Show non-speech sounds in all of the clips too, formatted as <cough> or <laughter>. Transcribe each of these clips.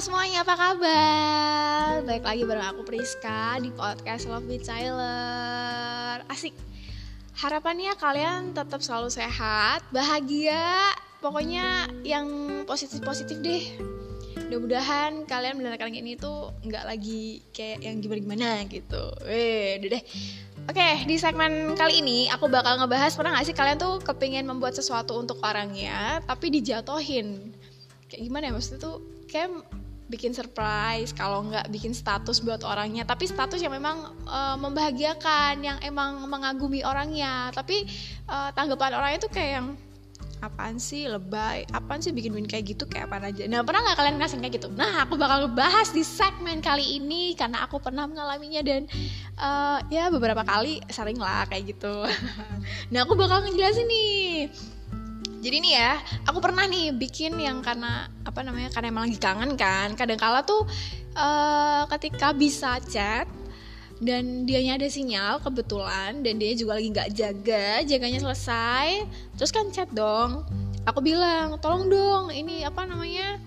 semuanya, apa kabar? Baik lagi bareng aku Priska di podcast Love with Tyler. Asik. Harapannya kalian tetap selalu sehat, bahagia. Pokoknya yang positif-positif deh. Mudah-mudahan kalian mendengarkan ini tuh nggak lagi kayak yang gimana-gimana gitu. Weh, deh. Oke, di segmen kali ini aku bakal ngebahas pernah gak sih kalian tuh kepingin membuat sesuatu untuk orangnya tapi dijatohin kayak gimana ya? Maksudnya tuh kayak bikin surprise kalau nggak bikin status buat orangnya. Tapi status yang memang uh, membahagiakan yang emang mengagumi orangnya. Tapi uh, tanggapan orangnya tuh kayak yang apaan sih lebay apaan sih bikin bikin kayak gitu kayak apa aja? Nah pernah nggak kalian ngerasain kayak gitu? Nah aku bakal ngebahas di segmen kali ini karena aku pernah mengalaminya dan uh, ya beberapa kali sering lah kayak gitu. <laughs> Nah aku bakal ngejelasin nih jadi nih ya aku pernah nih bikin yang karena apa namanya karena emang lagi kangen kan. Kadang kala tuh uh, ketika bisa chat dan dianya ada sinyal kebetulan dan dia juga lagi nggak jaga jaganya selesai terus kan chat dong. Aku bilang tolong dong ini apa namanya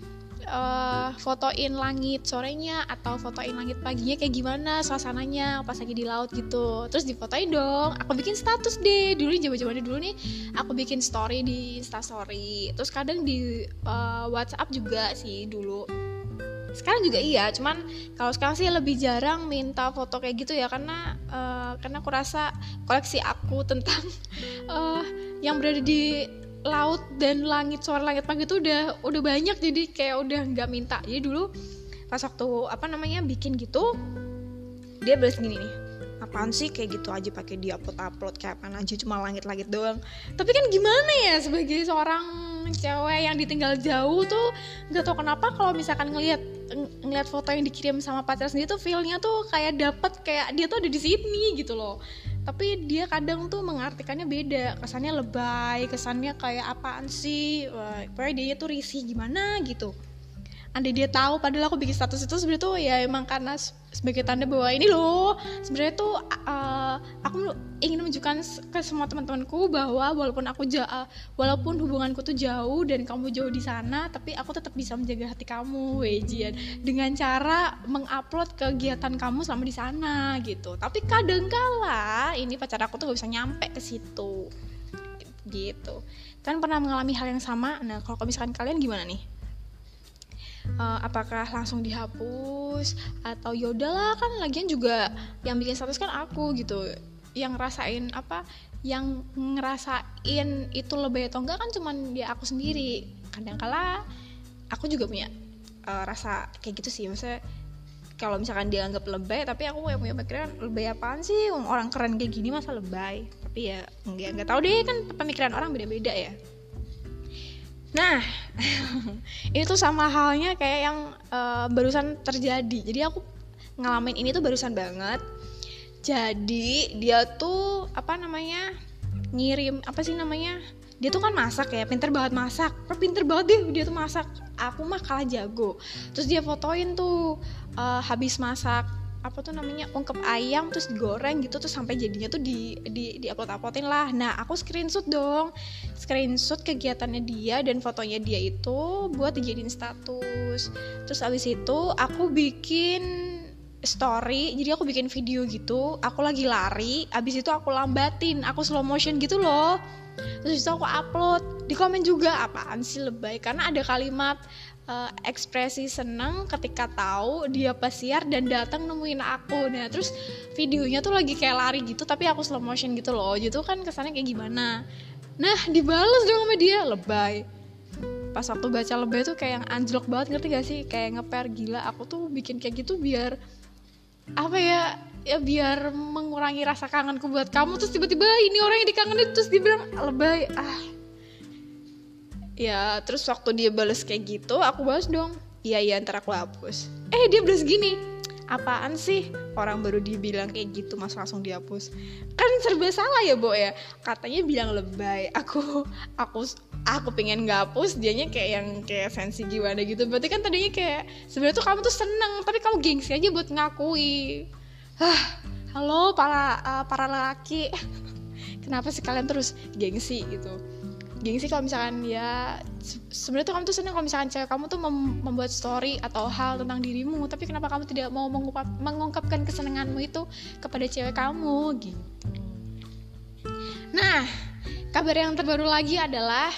uh, fotoin langit sorenya atau fotoin langit paginya kayak gimana suasananya pas lagi di laut gitu. Terus difotoin dong. Aku bikin status deh. Dulu coba coba dulu nih aku bikin story di instastory. Terus kadang di uh, WhatsApp juga sih dulu. Sekarang juga iya cuman kalau sekarang sih lebih jarang minta foto kayak gitu ya karena uh, karena aku rasa koleksi aku tentang uh, <laughs> yang berada di laut dan langit suara langit pagi itu udah udah banyak. Jadi kayak udah nggak minta. Jadi dulu pas waktu apa namanya bikin gitu dia balas gini nih apaan sih kayak gitu aja pakai dia upload upload kayak apa aja cuma langit langit doang. Tapi kan gimana ya sebagai seorang cewek yang ditinggal jauh tuh nggak tau kenapa kalau misalkan ngelihat ngelihat foto yang dikirim sama pacar sendiri tuh feelnya tuh kayak dapet kayak dia tuh ada di sini gitu loh tapi dia kadang tuh mengartikannya beda. Kesannya lebay kesannya kayak apaan sih? Wah, dia tuh risih gimana gitu andai dia tahu padahal aku bikin status itu sebenarnya tuh ya emang karena sebagai tanda bahwa ini loh sebenarnya tuh uh, aku ingin menunjukkan ke semua teman-temanku bahwa walaupun aku jauh uh, walaupun hubunganku tuh jauh dan kamu jauh di sana tapi aku tetap bisa menjaga hati kamu wejian. Dengan cara mengupload kegiatan kamu selama di sana gitu. Tapi kadang kala ini pacar aku tuh gak bisa nyampe ke situ. Gitu. Kan pernah mengalami hal yang sama. Nah kalau misalkan kalian gimana nih uh, apakah langsung dihapus atau yaudahlah kan lagian juga yang bikin status kan aku gitu. Yang ngerasain apa yang ngerasain itu lebih atau enggak kan cuman dia aku sendiri. Kadang kala aku juga punya uh, rasa kayak gitu sih. Maksudnya kalau misalkan dia anggap lebay tapi aku yang punya pikiran lebay apaan sih? Orang keren kayak gini masa lebay? Tapi ya nggak nggak tahu deh kan pemikiran orang beda-beda ya Nah, <laughs> ini tuh sama halnya kayak yang uh, barusan terjadi. Jadi aku ngalamin ini tuh barusan banget. Jadi dia tuh apa namanya ngirim apa sih namanya? Dia tuh kan masak ya, pinter banget masak. Pinter banget deh dia tuh masak. Aku mah kalah jago. Terus dia fotoin tuh uh, habis masak apa tuh namanya ungkep ayam terus digoreng gitu terus sampai jadinya tuh di di di upload uploadin lah. Nah aku screenshot dong. Screenshot kegiatannya dia dan fotonya dia itu buat dijadiin status. Terus abis itu aku bikin story jadi aku bikin video gitu. Aku lagi lari abis itu aku lambatin aku slow motion gitu loh. Terus itu aku upload. Di komen juga apaan sih lebay? Karena ada kalimat uh, ekspresi seneng ketika tahu dia pesiar dan datang nemuin aku. Nah terus videonya tuh lagi kayak lari gitu tapi aku slow motion gitu loh. Gitu kan kesannya kayak gimana? Nah dibales dong sama dia lebay. Pas waktu baca lebay tuh kayak yang anjlok banget ngerti gak sih? Kayak ngeper gila. Aku tuh bikin kayak gitu biar apa ya ya biar mengurangi rasa kangenku buat kamu. Terus tiba-tiba ini orang yang dikangenin terus dibilang lebay. Ah ya terus waktu dia balas kayak gitu aku balas dong. Iya iya ntar aku hapus. Eh dia balas gini. Apaan sih? Orang baru dibilang kayak gitu mas langsung dihapus. Kan serba salah ya bo ya? Katanya bilang lebay. Aku aku aku pengen nggak hapus dianya kayak yang kayak sensi gimana gitu. Berarti kan tadinya kayak sebenarnya tuh kamu tuh seneng tapi kamu gengsi aja buat ngakui. Ah halo para uh, para laki <laughs> kenapa sih kalian terus gengsi gitu gengsi kalau misalkan ya sebenarnya tuh kamu tuh seneng kalau misalkan cewek kamu tuh mem membuat story atau hal tentang dirimu tapi kenapa kamu tidak mau mengungkap mengungkapkan kesenanganmu itu kepada cewek kamu gitu. Nah kabar yang terbaru lagi adalah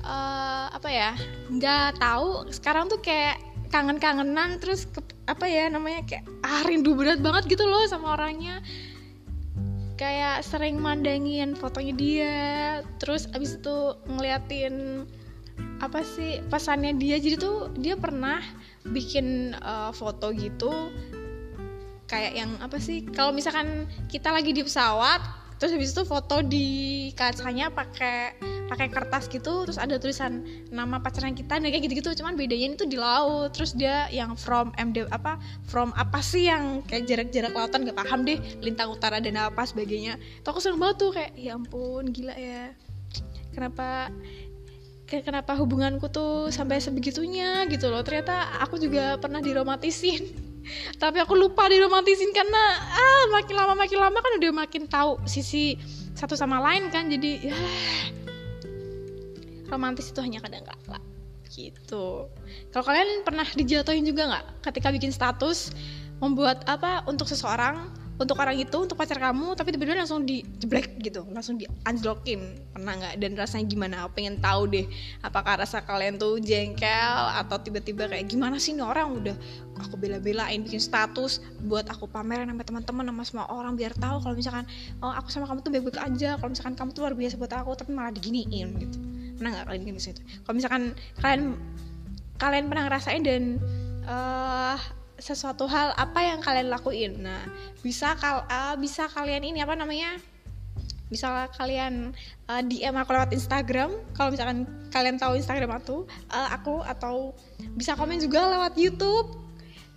uh, apa ya nggak tahu sekarang tuh kayak kangen-kangenan terus ke, apa ya namanya kayak ah rindu berat banget gitu loh sama orangnya kayak sering mandangin fotonya dia terus abis itu ngeliatin apa sih pesannya dia. Jadi tuh dia pernah bikin uh, foto gitu kayak yang apa sih kalau misalkan kita lagi di pesawat terus habis itu foto di kacanya pakai pakai kertas gitu terus ada tulisan nama pacaran kita dan kayak gitu-gitu. Cuman bedanya itu di laut. Terus dia yang from MD apa from apa sih yang kayak jarak-jarak lautan gak paham deh lintang utara dan apa sebagainya. Tuh aku seneng banget tuh kayak ya ampun gila ya. Kenapa kayak kenapa hubunganku tuh sampai sebegitunya? Gitu loh. Ternyata aku juga pernah diromantisin. <laughs> Tapi aku lupa diromantisin karena ah makin lama makin lama kan udah makin tahu sisi satu sama lain kan. Jadi ya romantis itu hanya kadang kala gitu. Kalau kalian pernah dijatuhin juga nggak ketika bikin status membuat apa untuk seseorang untuk orang itu untuk pacar kamu tapi tiba-tiba langsung di jeblek gitu langsung di unlockin pernah nggak? Dan rasanya gimana? Pengen tahu deh apakah rasa kalian tuh jengkel atau tiba-tiba kayak gimana sih nih orang? Udah aku bela-belain bikin status buat aku pameran sama teman-teman sama semua orang biar tahu kalau misalkan oh aku sama kamu tuh baik-baik aja. Kalau misalkan kamu tuh luar biasa buat aku tapi malah diginiin gitu pernah nggak kalian gini situ kalau misalkan kalian kalian pernah ngerasain dan uh, sesuatu hal apa yang kalian lakuin? Nah bisa kal uh, bisa kalian ini apa namanya? Bisa kalian uh, eh, DM aku lewat Instagram. Kalau misalkan kalian tahu Instagram aku uh, aku atau bisa komen juga lewat YouTube.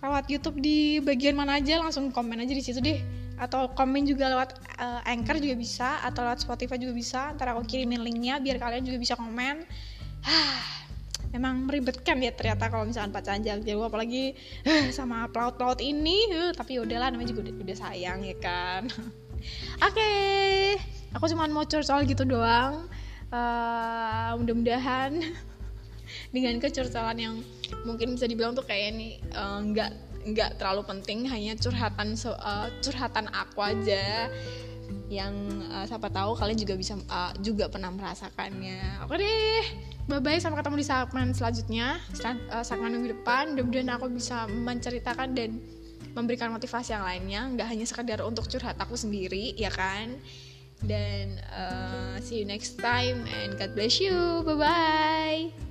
Lewat YouTube di bagian mana aja langsung komen aja di situ deh atau komen juga lewat uh, Anchor juga bisa atau lewat Spotify juga bisa. Ntar aku kirimin linknya biar kalian juga bisa komen. Memang meribetkan ya ternyata kalau misalkan pacaran jarak jauh apalagi uh, sama pelaut-pelaut ini. Uh, tapi ya udahlah namanya juga udah, udah sayang ya kan? <laughs> Oke okay. aku cuma mau curcol gitu doang. Uh, mudah-mudahan <laughs> dengan kecurcolan yang mungkin bisa dibilang tuh kayak ini nggak uh, nggak terlalu penting hanya curhatan uh, curhatan aku aja yang uh, siapa tahu kalian juga bisa uh, juga pernah merasakannya. Oke deh bye bye sampai ketemu di segmen selanjutnya. Segmen minggu depan. Mudah-mudahan aku bisa menceritakan dan memberikan motivasi yang lainnya. Nggak hanya sekedar untuk curhat aku sendiri ya kan? Dan uh, see you next time and God bless you. Bye bye